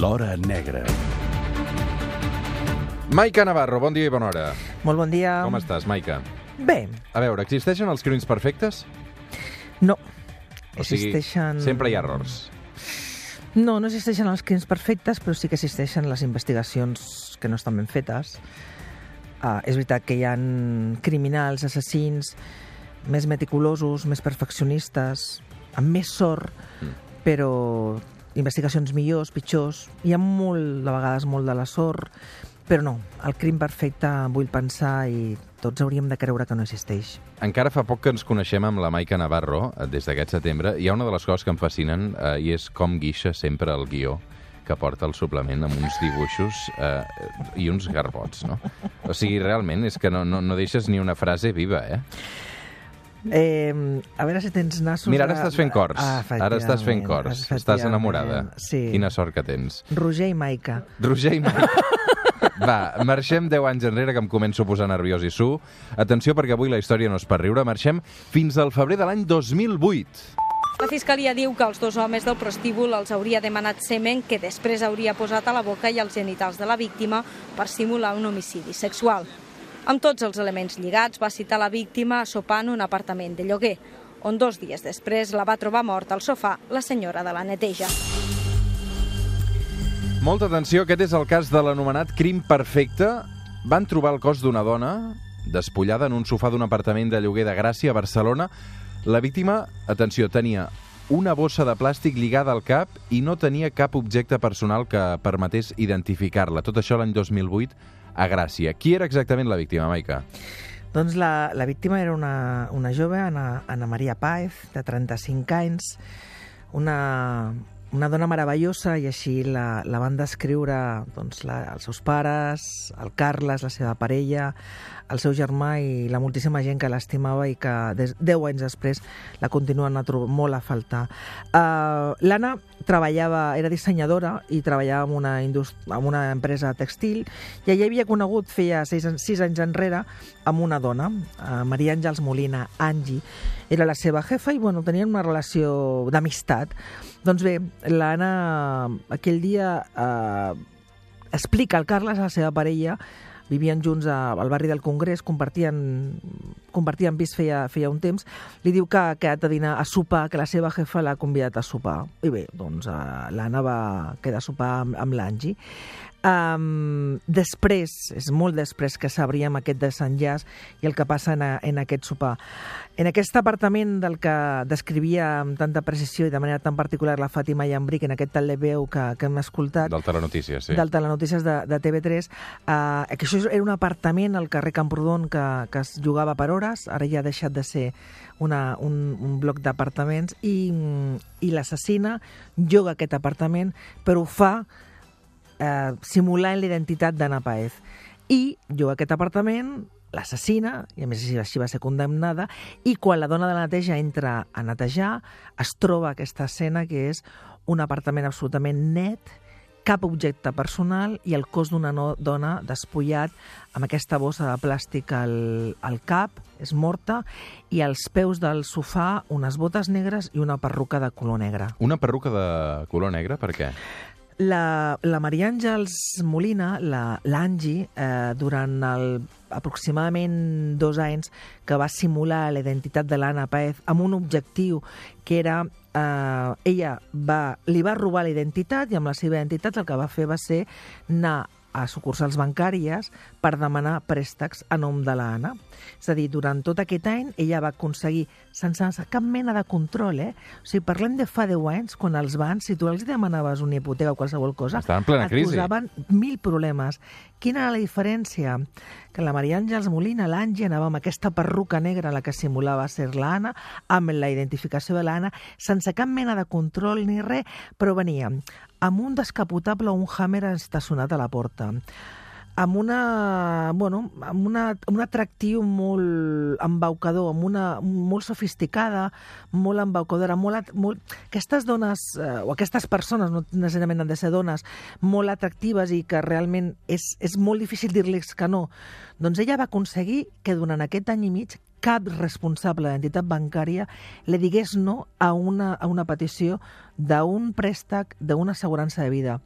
L'Hora Negra. Maica Navarro, bon dia i bona hora. Molt bon dia. Com estàs, Maica? Bé, A veure, existeixen els crims perfectes? no. O sigui, Existeixen... sempre hi ha errors. No, no existeixen els crims perfectes, però sí que existeixen les investigacions que no estan ben fetes. Uh, és veritat que hi ha criminals, assassins, més meticulosos, més perfeccionistes, amb més sort, Mm. però investigacions millors, pitjors. Hi ha molt, de vegades, molt de la sort, però no, el crim perfecte vull pensar i tots hauríem de creure que no existeix. Encara fa poc que ens coneixem amb la Maica Navarro, eh, des d'aquest setembre. Hi ha una de les coses que em fascinen eh, i és com guixa sempre el guió que porta el suplement amb uns dibuixos eh, i uns garbots, no? O sigui, realment, és que no, no, no deixes ni una frase viva, eh? Eh, a veure si tens nassos... Mira, ara estàs fent cors. Ah, ara estàs fent cors. Estàs enamorada. Sí. Quina sort que tens. Roger i Maica. Roger i Maica. Va, marxem 10 anys enrere, que em començo a posar nerviós i su. Atenció, perquè avui la història no és per riure. Marxem fins al febrer de l'any 2008. La Fiscalia diu que els dos homes del prostíbul els hauria demanat semen que després hauria posat a la boca i als genitals de la víctima per simular un homicidi sexual. Amb tots els elements lligats, va citar la víctima en un apartament de lloguer, on dos dies després la va trobar morta al sofà la senyora de la neteja. Molta atenció, aquest és el cas de l'anomenat crim perfecte. Van trobar el cos d'una dona despullada en un sofà d'un apartament de lloguer de Gràcia, a Barcelona. La víctima, atenció, tenia una bossa de plàstic lligada al cap i no tenia cap objecte personal que permetés identificar-la. Tot això l'any 2008 a Gràcia. Qui era exactament la víctima, Maica? Doncs la, la víctima era una, una jove, Anna, Anna Maria Páez, de 35 anys, una, una dona meravellosa i així la, la van descriure doncs, la, els seus pares, el Carles, la seva parella, el seu germà i la moltíssima gent que l'estimava i que des, 10 anys després la continuen a trobar molt a faltar. Uh, L'Anna treballava, era dissenyadora i treballava en una, en una empresa textil i ella havia conegut feia 6, 6 anys enrere amb una dona, uh, Maria Àngels Molina, Angie, era la seva jefa i bueno, tenien una relació d'amistat. Doncs bé, l'Anna aquell dia eh, explica al Carles, a la seva parella, vivien junts a, al barri del Congrés, compartien, compartien pis feia, feia un temps, li diu que ha quedat a dinar a sopar, que la seva jefa l'ha convidat a sopar. I bé, doncs eh, l'Anna va quedar a sopar amb, amb l'Angi. Um, després, és molt després que sabríem aquest desenllaç i el que passa en, a, en aquest sopar. En aquest apartament del que descrivia amb tanta precisió i de manera tan particular la Fàtima Llambric en aquest televeu que, que hem escoltat, Del Telenotícies, sí. del Telenotícies de, de TV3, eh, que això era un apartament al carrer Camprodon que, que es jugava per hores, ara ja ha deixat de ser una, un, un bloc d'apartaments, i, i l'assassina lloga aquest apartament, però ho fa eh, simulant la identitat d'Anna Paez. I lloga aquest apartament, l'assassina, i a més així va ser condemnada, i quan la dona de la neteja entra a netejar, es troba aquesta escena que és un apartament absolutament net, cap objecte personal i el cos d'una no dona despullat amb aquesta bossa de plàstic al, al cap, és morta, i als peus del sofà unes botes negres i una perruca de color negre. Una perruca de color negre, per què? La, la Maria Àngels Molina, la- l'Angi, eh, durant el, aproximadament dos anys que va simular la identitat de l'Anna Paez amb un objectiu que era eh, ella va, li va robar la identitat i amb la seva identitat el que va fer va ser anar a sucursals bancàries per demanar préstecs a nom de l'Anna. És a dir, durant tot aquest any ella va aconseguir, sense cap mena de control, eh? O sigui, parlem de fa 10 anys, quan els bancs, si tu els demanaves una hipoteca o qualsevol cosa, Estaven en plena et crisi. posaven mil problemes. Quina era la diferència? Que la Maria Àngels Molina, l'Angie, anava amb aquesta perruca negra, la que simulava ser l'Anna, amb la identificació de l'Anna, sense cap mena de control ni res, però venia amb un descapotable o un Hammer estacionat a la porta. Amb una, bueno, amb una, un atractiu molt embaucador, amb una molt sofisticada, molt embaucadora, molt, molt, aquestes dones, eh, o aquestes persones, no necessàriament han de ser dones, molt atractives i que realment és, és molt difícil dir-los que no, doncs ella va aconseguir que durant aquest any i mig cap responsable d'entitat bancària li digués no a una, a una petició d'un préstec d'una assegurança de vida.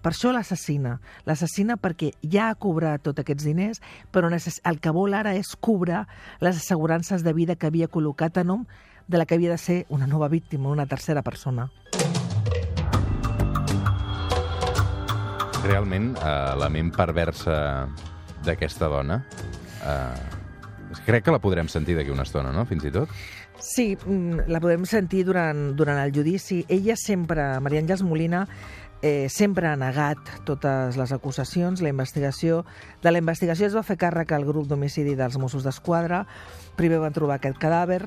Per això l'assassina. L'assassina perquè ja ha cobrat tots aquests diners, però el que vol ara és cobrar les assegurances de vida que havia col·locat a nom de la que havia de ser una nova víctima, una tercera persona. Realment, eh, la ment perversa d'aquesta dona... Eh, crec que la podrem sentir d'aquí una estona, no?, fins i tot. Sí, mm, la podem sentir durant, durant el judici. Ella sempre, Maria Àngels Molina, eh, sempre ha negat totes les acusacions. La investigació, de la investigació es va fer càrrec al grup d'homicidi dels Mossos d'Esquadra. Primer van trobar aquest cadàver.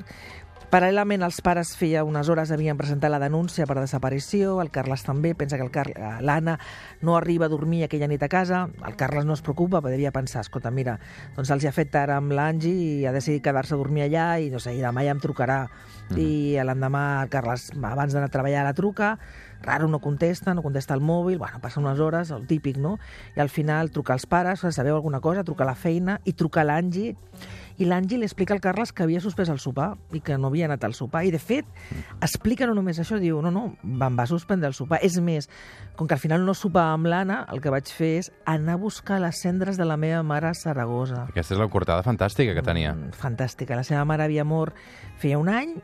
Paral·lelament, els pares feia unes hores havien presentat la denúncia per desaparició, el Carles també, pensa que el Car eh, l'Anna no arriba a dormir aquella nit a casa, el Carles no es preocupa, podria pensar, escolta, mira, doncs els hi ha fet tard amb l'Angi i ha decidit quedar-se a dormir allà i no sé, i demà ja em trucarà. Mm -hmm. I l'endemà el Carles, abans d'anar a treballar, la truca, raro no contesta, no contesta el mòbil, bueno, passen unes hores, el típic, no? I al final truca als pares, sabeu alguna cosa, truca a la feina i truca a l'Angi i l'Àngel li explica al Carles que havia suspès el sopar i que no havia anat al sopar. I, de fet, explica no només això, diu, no, no, em va suspendre el sopar. És més, com que al final no sopava amb l'Anna, el que vaig fer és anar a buscar les cendres de la meva mare a Saragossa. Aquesta és la cortada fantàstica que tenia. Mm, fantàstica. La seva mare havia mort feia un any,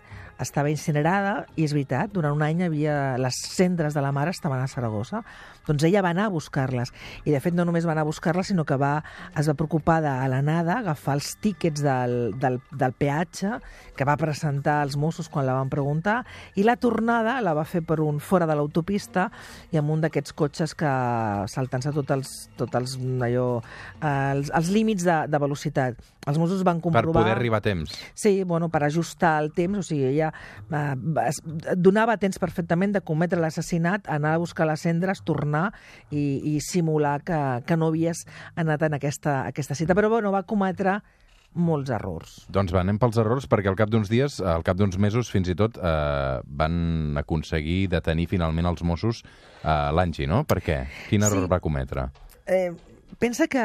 estava incinerada, i és veritat, durant un any havia... les cendres de la mare estaven a Saragossa. Doncs ella va anar a buscar-les. I, de fet, no només va anar a buscar-les, sinó que va, es va preocupar de, a l'anada, agafar els tíquets del, del, del peatge que va presentar als Mossos quan la van preguntar, i la tornada la va fer per un fora de l'autopista i amb un d'aquests cotxes que saltant-se tots els, tot els, allò, eh, els, els límits de, de velocitat. Els Mossos van Per comprovar... poder arribar a temps. Sí, bueno, per ajustar el temps, o sigui, ella eh, es- donava temps perfectament de cometre l'assassinat, anar a buscar les cendres, tornar i, i simular que, que no havies anat en aquesta, aquesta cita. Però, bueno, va cometre molts errors. Doncs va, anem pels errors, perquè al cap d'uns dies, al cap d'uns mesos, fins i tot, eh, van aconseguir detenir finalment els Mossos eh, l'Angi, no? Per què? Quin error Sí. va cometre? Eh, pensa que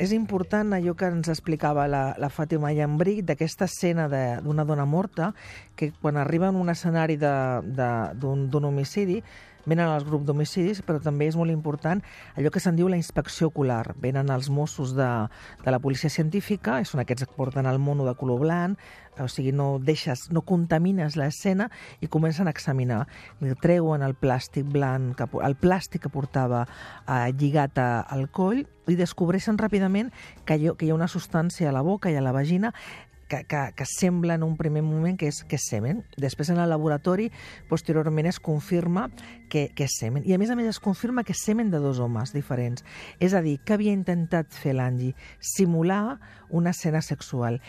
és important allò que ens explicava la, la Fàtima Llambric d'aquesta escena d'una dona morta que quan arriba en un escenari d'un homicidi venen els grups d'homicidis, però també és molt important allò que se'n diu la inspecció ocular. Venen els Mossos de, de la policia científica, són aquests que porten el mono de color blanc, o sigui, no deixes, no contamines l'escena i comencen a examinar. Treuen el plàstic blanc, que, el plàstic que portava eh, lligat a, al coll i descobreixen ràpidament que ha, que hi ha una substància a la boca i a la vagina que, que, que sembla en un primer moment que és, que semen. Després en el laboratori, posteriorment es confirma que, que és semen. I a més a més es confirma que és semen de dos homes diferents. És a dir, que havia intentat fer l'Angi? Simular una escena sexual.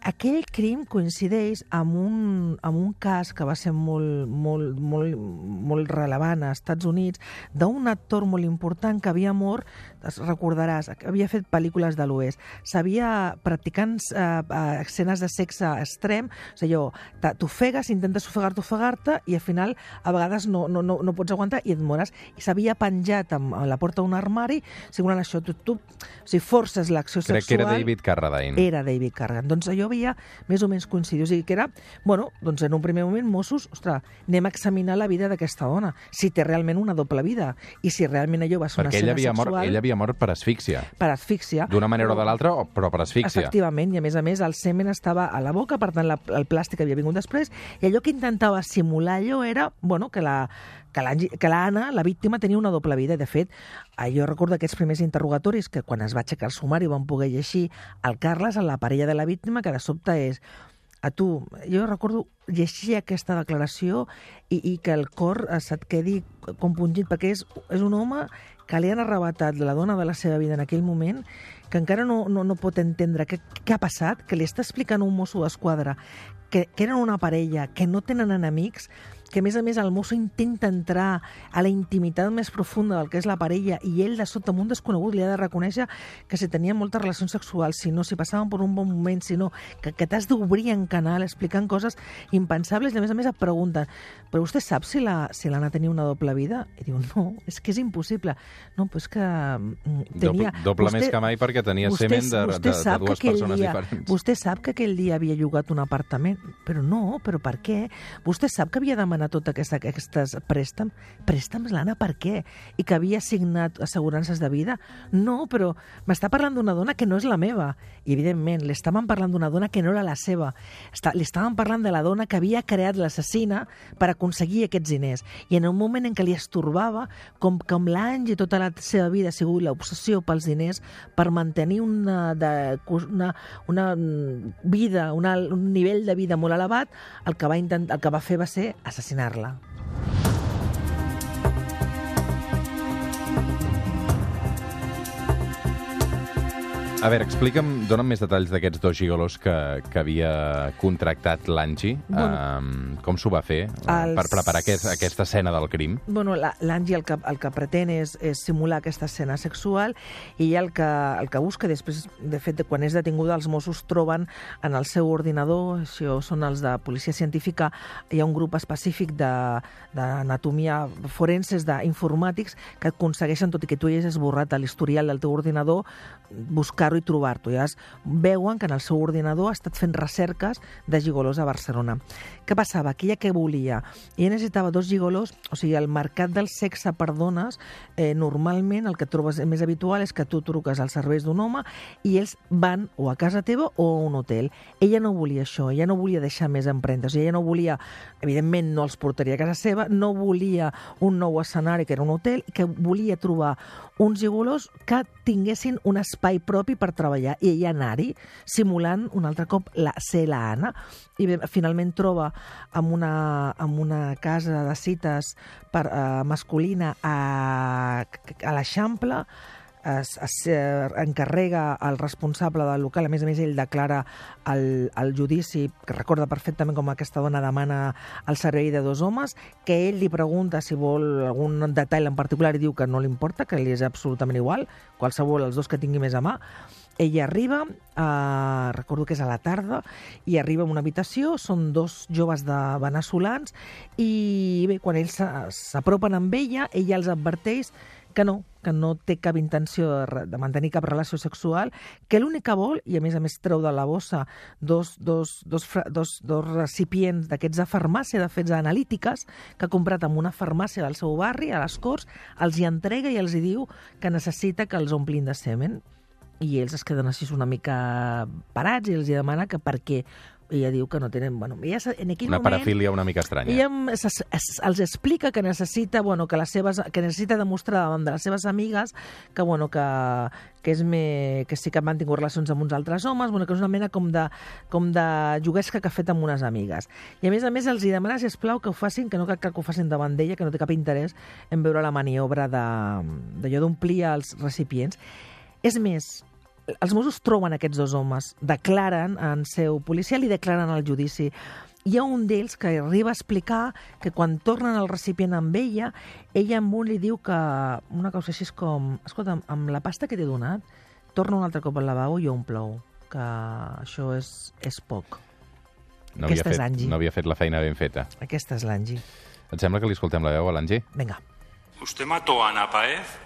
Aquell crim coincideix amb un, amb un cas que va ser molt, molt, molt, molt rellevant a Estats Units d'un actor molt important que havia mort, es recordaràs, havia fet pel·lícules de l'Oest, s'havia practicant eh, eh, escenes de sexe extrem, o sigui, allò, t'ofegues, intentes ofegar-te, ofegar-te, i al final a vegades no, no, no, no pots aguantar i et mores. I s'havia penjat amb, la porta d'un armari, simulant això, tu, tu o sigui, forces l'acció sexual. Crec que era David Carradine. Era David Cargan. Doncs allò havia més o menys coincidit. O sigui que era, bueno, doncs en un primer moment, Mossos, ostres, anem a examinar la vida d'aquesta dona, si té realment una doble vida, i si realment allò va ser Perquè una escena havia, mort, sexual ella havia mort per asfíxia. per asfíxia. D'una manera o de l'altra, però per asfíxia. Efectivament, i a més a més el semen estava a la boca, per tant la, el plàstic havia vingut després, i allò que intentava simular allò era bueno, que la que l'Anna, la víctima, tenia una doble vida. De fet, eh, jo recordo aquests primers interrogatoris que quan es va aixecar el sumari van poder llegir el Carles a la parella de la víctima, que de sobte és a tu, jo recordo llegir aquesta declaració i, i que el cor eh, se't quedi compungit, perquè és, és un home que li han arrebatat la dona de la seva vida en aquell moment, que encara no, no, no pot entendre què, què ha passat, que li està explicant un mosso d'esquadra que, que eren una parella, que no tenen enemics, que a més a més el mosso intenta entrar a la intimitat més profunda del que és la parella i ell de sota amb un desconegut li ha de reconèixer que si tenien moltes relacions sexuals, si no, si passaven per un bon moment, si no, que, que t'has d'obrir en canal explicant coses impensables i a més a més et pregunten però vostè sap si la, si l'Anna tenia una doble vida? I diu, no, és que és impossible. No, però és que mm, tenia... Doble, doble més que mai perquè tenia semen de, de, de sap que dues persones dia, diferents. Vostè sap que aquell dia havia llogat un apartament? Però no, però per què? Vostè sap que havia demanat demanar tot aquesta, aquestes préstams. Préstams, l'Anna, per què? I que havia signat assegurances de vida? No, però m'està parlant d'una dona que no és la meva. I, evidentment, li estaven parlant d'una dona que no era la seva. Està, li estaven parlant de la dona que havia creat l'assassina per aconseguir aquests diners. I en un moment en què li estorbava, com, com l'Angie tota la seva vida ha sigut l'obsessió pels diners, per mantenir una, de, una, una vida, una, un nivell de vida molt elevat, el que va, intent, el que va fer va ser asesinarla. A veure, explica'm, dona'm més detalls d'aquests dos gigolos que, que havia contractat l'Angie. Bueno, um, com s'ho va fer els- els... per preparar aquest, aquesta escena del crim? Bueno, la- l'Angie el, que, el que pretén és, és simular aquesta escena sexual i ella el que, el que busca després, de fet, quan és detinguda, els Mossos troben en el seu ordinador, això són els de policia científica, hi ha un grup específic de- d'anatomia forenses, d'informàtics, que aconsegueixen, tot i que tu hagis esborrat a l'historial del teu ordinador, buscar-ho i trobar-t'ho. Llavors, veuen que en el seu ordinador ha estat fent recerques de gigolos a Barcelona. Què passava? Que ella què volia? Ella necessitava dos gigolos, o sigui, el mercat del sexe per dones, eh, normalment el que trobes més habitual és que tu truques als serveis d'un home i ells van o a casa teva o a un hotel. Ella no volia això, ella no volia deixar més empremtes, ella no volia, evidentment no els portaria a casa seva, no volia un nou escenari que era un hotel, i que volia trobar uns gigolos que tinguessin un espai propi per treballar i ella anar-hi, simulant un altre cop la, ser la Anna. I bé, finalment troba amb una, amb una casa de cites per, uh, masculina a, a l'Eixample, es, es eh, encarrega el responsable del local, a més a més ell declara el, el judici, que recorda perfectament com aquesta dona demana el servei de dos homes, que ell li pregunta si vol algun detall en particular i diu que no li importa, que li és absolutament igual, qualsevol, els dos que tingui més a mà, ella arriba, eh, recordo que és a la tarda, i arriba a una habitació, són dos joves de veneçolans, i bé, quan ells s'a- s'apropen amb ella, ella els adverteix que no, que no té cap intenció de, de mantenir cap relació sexual, que l'únic que vol, i a més a més treu de la bossa dos, dos, dos, dos, dos recipients d'aquests de farmàcia, de fets analítiques, que ha comprat en una farmàcia del seu barri, a les Corts, els hi entrega i els hi diu que necessita que els omplin de semen. I ells es queden així una mica parats i els hi demana que per què. I ella diu que no tenen... Bueno, ella, en aquell Una moment... parafília una mica estranya. Ella em- es, es, els explica que necessita, bueno, que, les seves, que necessita demostrar davant de les seves amigues que, bueno, que, que, és me, que sí que han tingut relacions amb uns altres homes, bueno, que és una mena com de, com de juguesca que ha fet amb unes amigues. I a més a més els hi demana, si plau que ho facin, que no cal que ho facin davant d'ella, que no té cap interès en veure la maniobra de- d'allò d'omplir els recipients. És més, els Mossos troben aquests dos homes, declaren en seu policial i declaren al judici. Hi ha un d'ells que arriba a explicar que quan tornen el recipient amb ella, ella amb un li diu que una cosa així és com... Escolta, amb la pasta que t'he donat, torna un altre cop al lavabo i omple-ho, que això és, és poc. No havia, Aquesta és fet, Angie. no havia fet la feina ben feta. Aquesta és l'Angie. Et sembla que li escoltem la veu a l'Angie? Vinga. ¿Usted mató a Ana Paez?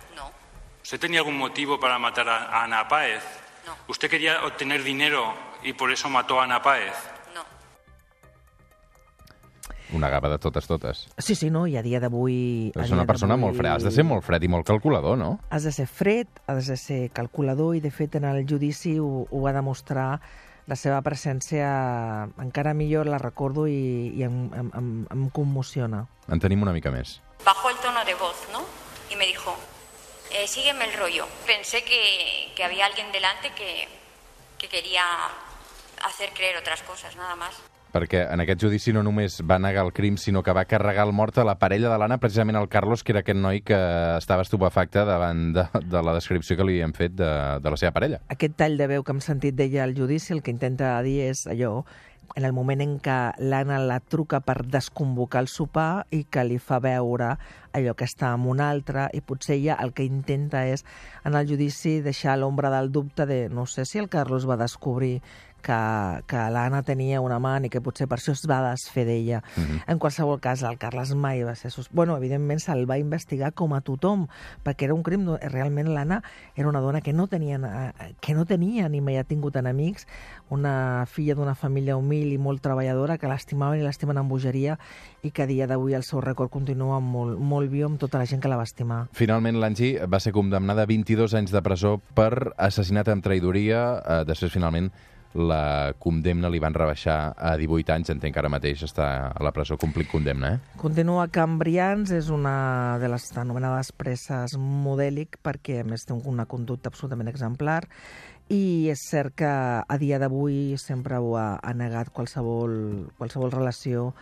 ¿Usted tenía algún motivo para matar a a Ana Paez? No. ¿Usted quería obtener dinero y por eso mató a Ana Paez? no. Una gava de totes, totes. Sí, sí, no, i a dia d'avui... És una persona molt freda. Has de ser molt fred i molt calculador, no? Has de ser fred, has de ser calculador i, de fet, en el judici ho, ho va demostrar la seva presència encara millor la recordo i, i em, em, em, em commociona. En tenim una mica més. Bajó el tono de voz, ¿no? Y me dijo, eh, sígueme el rollo. Pensé que, que había alguien delante que, que quería hacer creer otras cosas, nada más. Perquè en aquest judici no només va negar el crim, sinó que va carregar el mort a la parella de l'Anna, precisament el Carlos, que era aquest noi que estava estupefacte davant de, de la descripció que li hem fet de, de la seva parella. Aquest tall de veu que hem sentit d'ella al judici el que intenta dir és allò en el moment en què l'Anna la truca per desconvocar el sopar i que li fa veure allò que està amb un altre, i potser ella el que intenta és, en el judici, deixar l'ombra del dubte de no sé si el Carlos va descobrir que, que l'Anna tenia un amant i que potser per això es va desfer d'ella. Uh -huh. En qualsevol cas, el Carles mai va ser... Sus... Bueno, evidentment se'l va investigar com a tothom, perquè era un crim... Realment l'Anna era una dona que no tenia, que no tenia ni mai ha tingut enemics, una filla d'una família humil i molt treballadora que l'estimaven i l'estimen amb bogeria i que a dia d'avui el seu record continua molt, molt viu amb tota la gent que la va estimar. Finalment, l'Angi va ser condemnada a 22 anys de presó per assassinat amb traïdoria. Eh, després, finalment, la condemna li van rebaixar a 18 anys, entenc que ara mateix està a la presó complit condemna, eh? Continua a Cambrians, és una de les anomenades presses modèlic perquè a més té una conducta absolutament exemplar i és cert que a dia d'avui sempre ho ha, ha negat qualsevol, qualsevol relació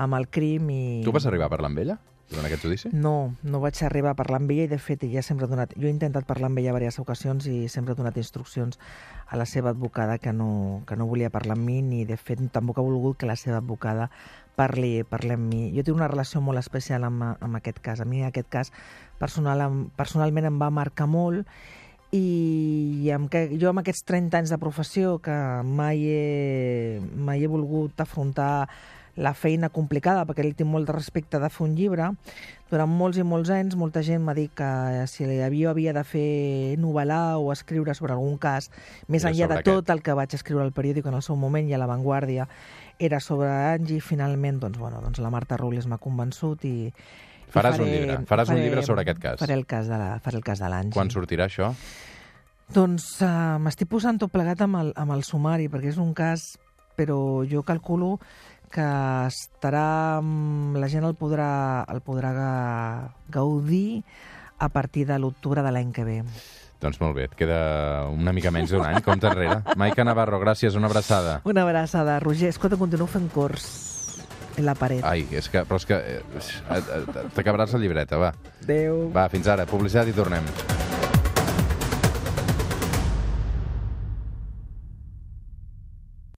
amb el crim i... Tu vas arribar a parlar amb ella? Durant aquest judici? No, no vaig arribar a parlar amb ella i de fet ella sempre ha donat... Jo he intentat parlar amb ella diverses ocasions i sempre ha donat instruccions a la seva advocada que no, que no volia parlar amb mi ni de fet tampoc ha volgut que la seva advocada parli, parli amb mi. Jo tinc una relació molt especial amb, amb aquest cas. A mi aquest cas personal, personalment em va marcar molt i amb que, jo amb aquests 30 anys de professió que mai he, mai he volgut afrontar la feina complicada, perquè li tinc molt de respecte de fer un llibre. Durant molts i molts anys, molta gent m'ha dit que si havia, havia de fer novel·lar o escriure sobre algun cas, més enllà de aquest. tot el que vaig escriure al periòdic en el seu moment i a La Vanguardia, era sobre Angie, finalment doncs, bueno, doncs la Marta Robles m'ha convençut i, Faràs faré, un llibre, faràs faré, un llibre sobre aquest cas. Faré el cas de la, faré el cas de l'Angie. Quan sortirà això? Doncs uh, m'estic posant tot plegat amb el, amb el sumari, perquè és un cas, però jo calculo que estarà... La gent el podrà, el podrà gaudir a partir de l'octubre de l'any que ve. Doncs molt bé, et queda una mica menys d'un any, compte enrere. Maica Navarro, gràcies, una abraçada. Una abraçada. Roger, escolta, continuo fent cors en la paret. Ai, és que, però és que eh, t'acabaràs la llibreta, va. Adéu. Va, fins ara, publicitat i tornem.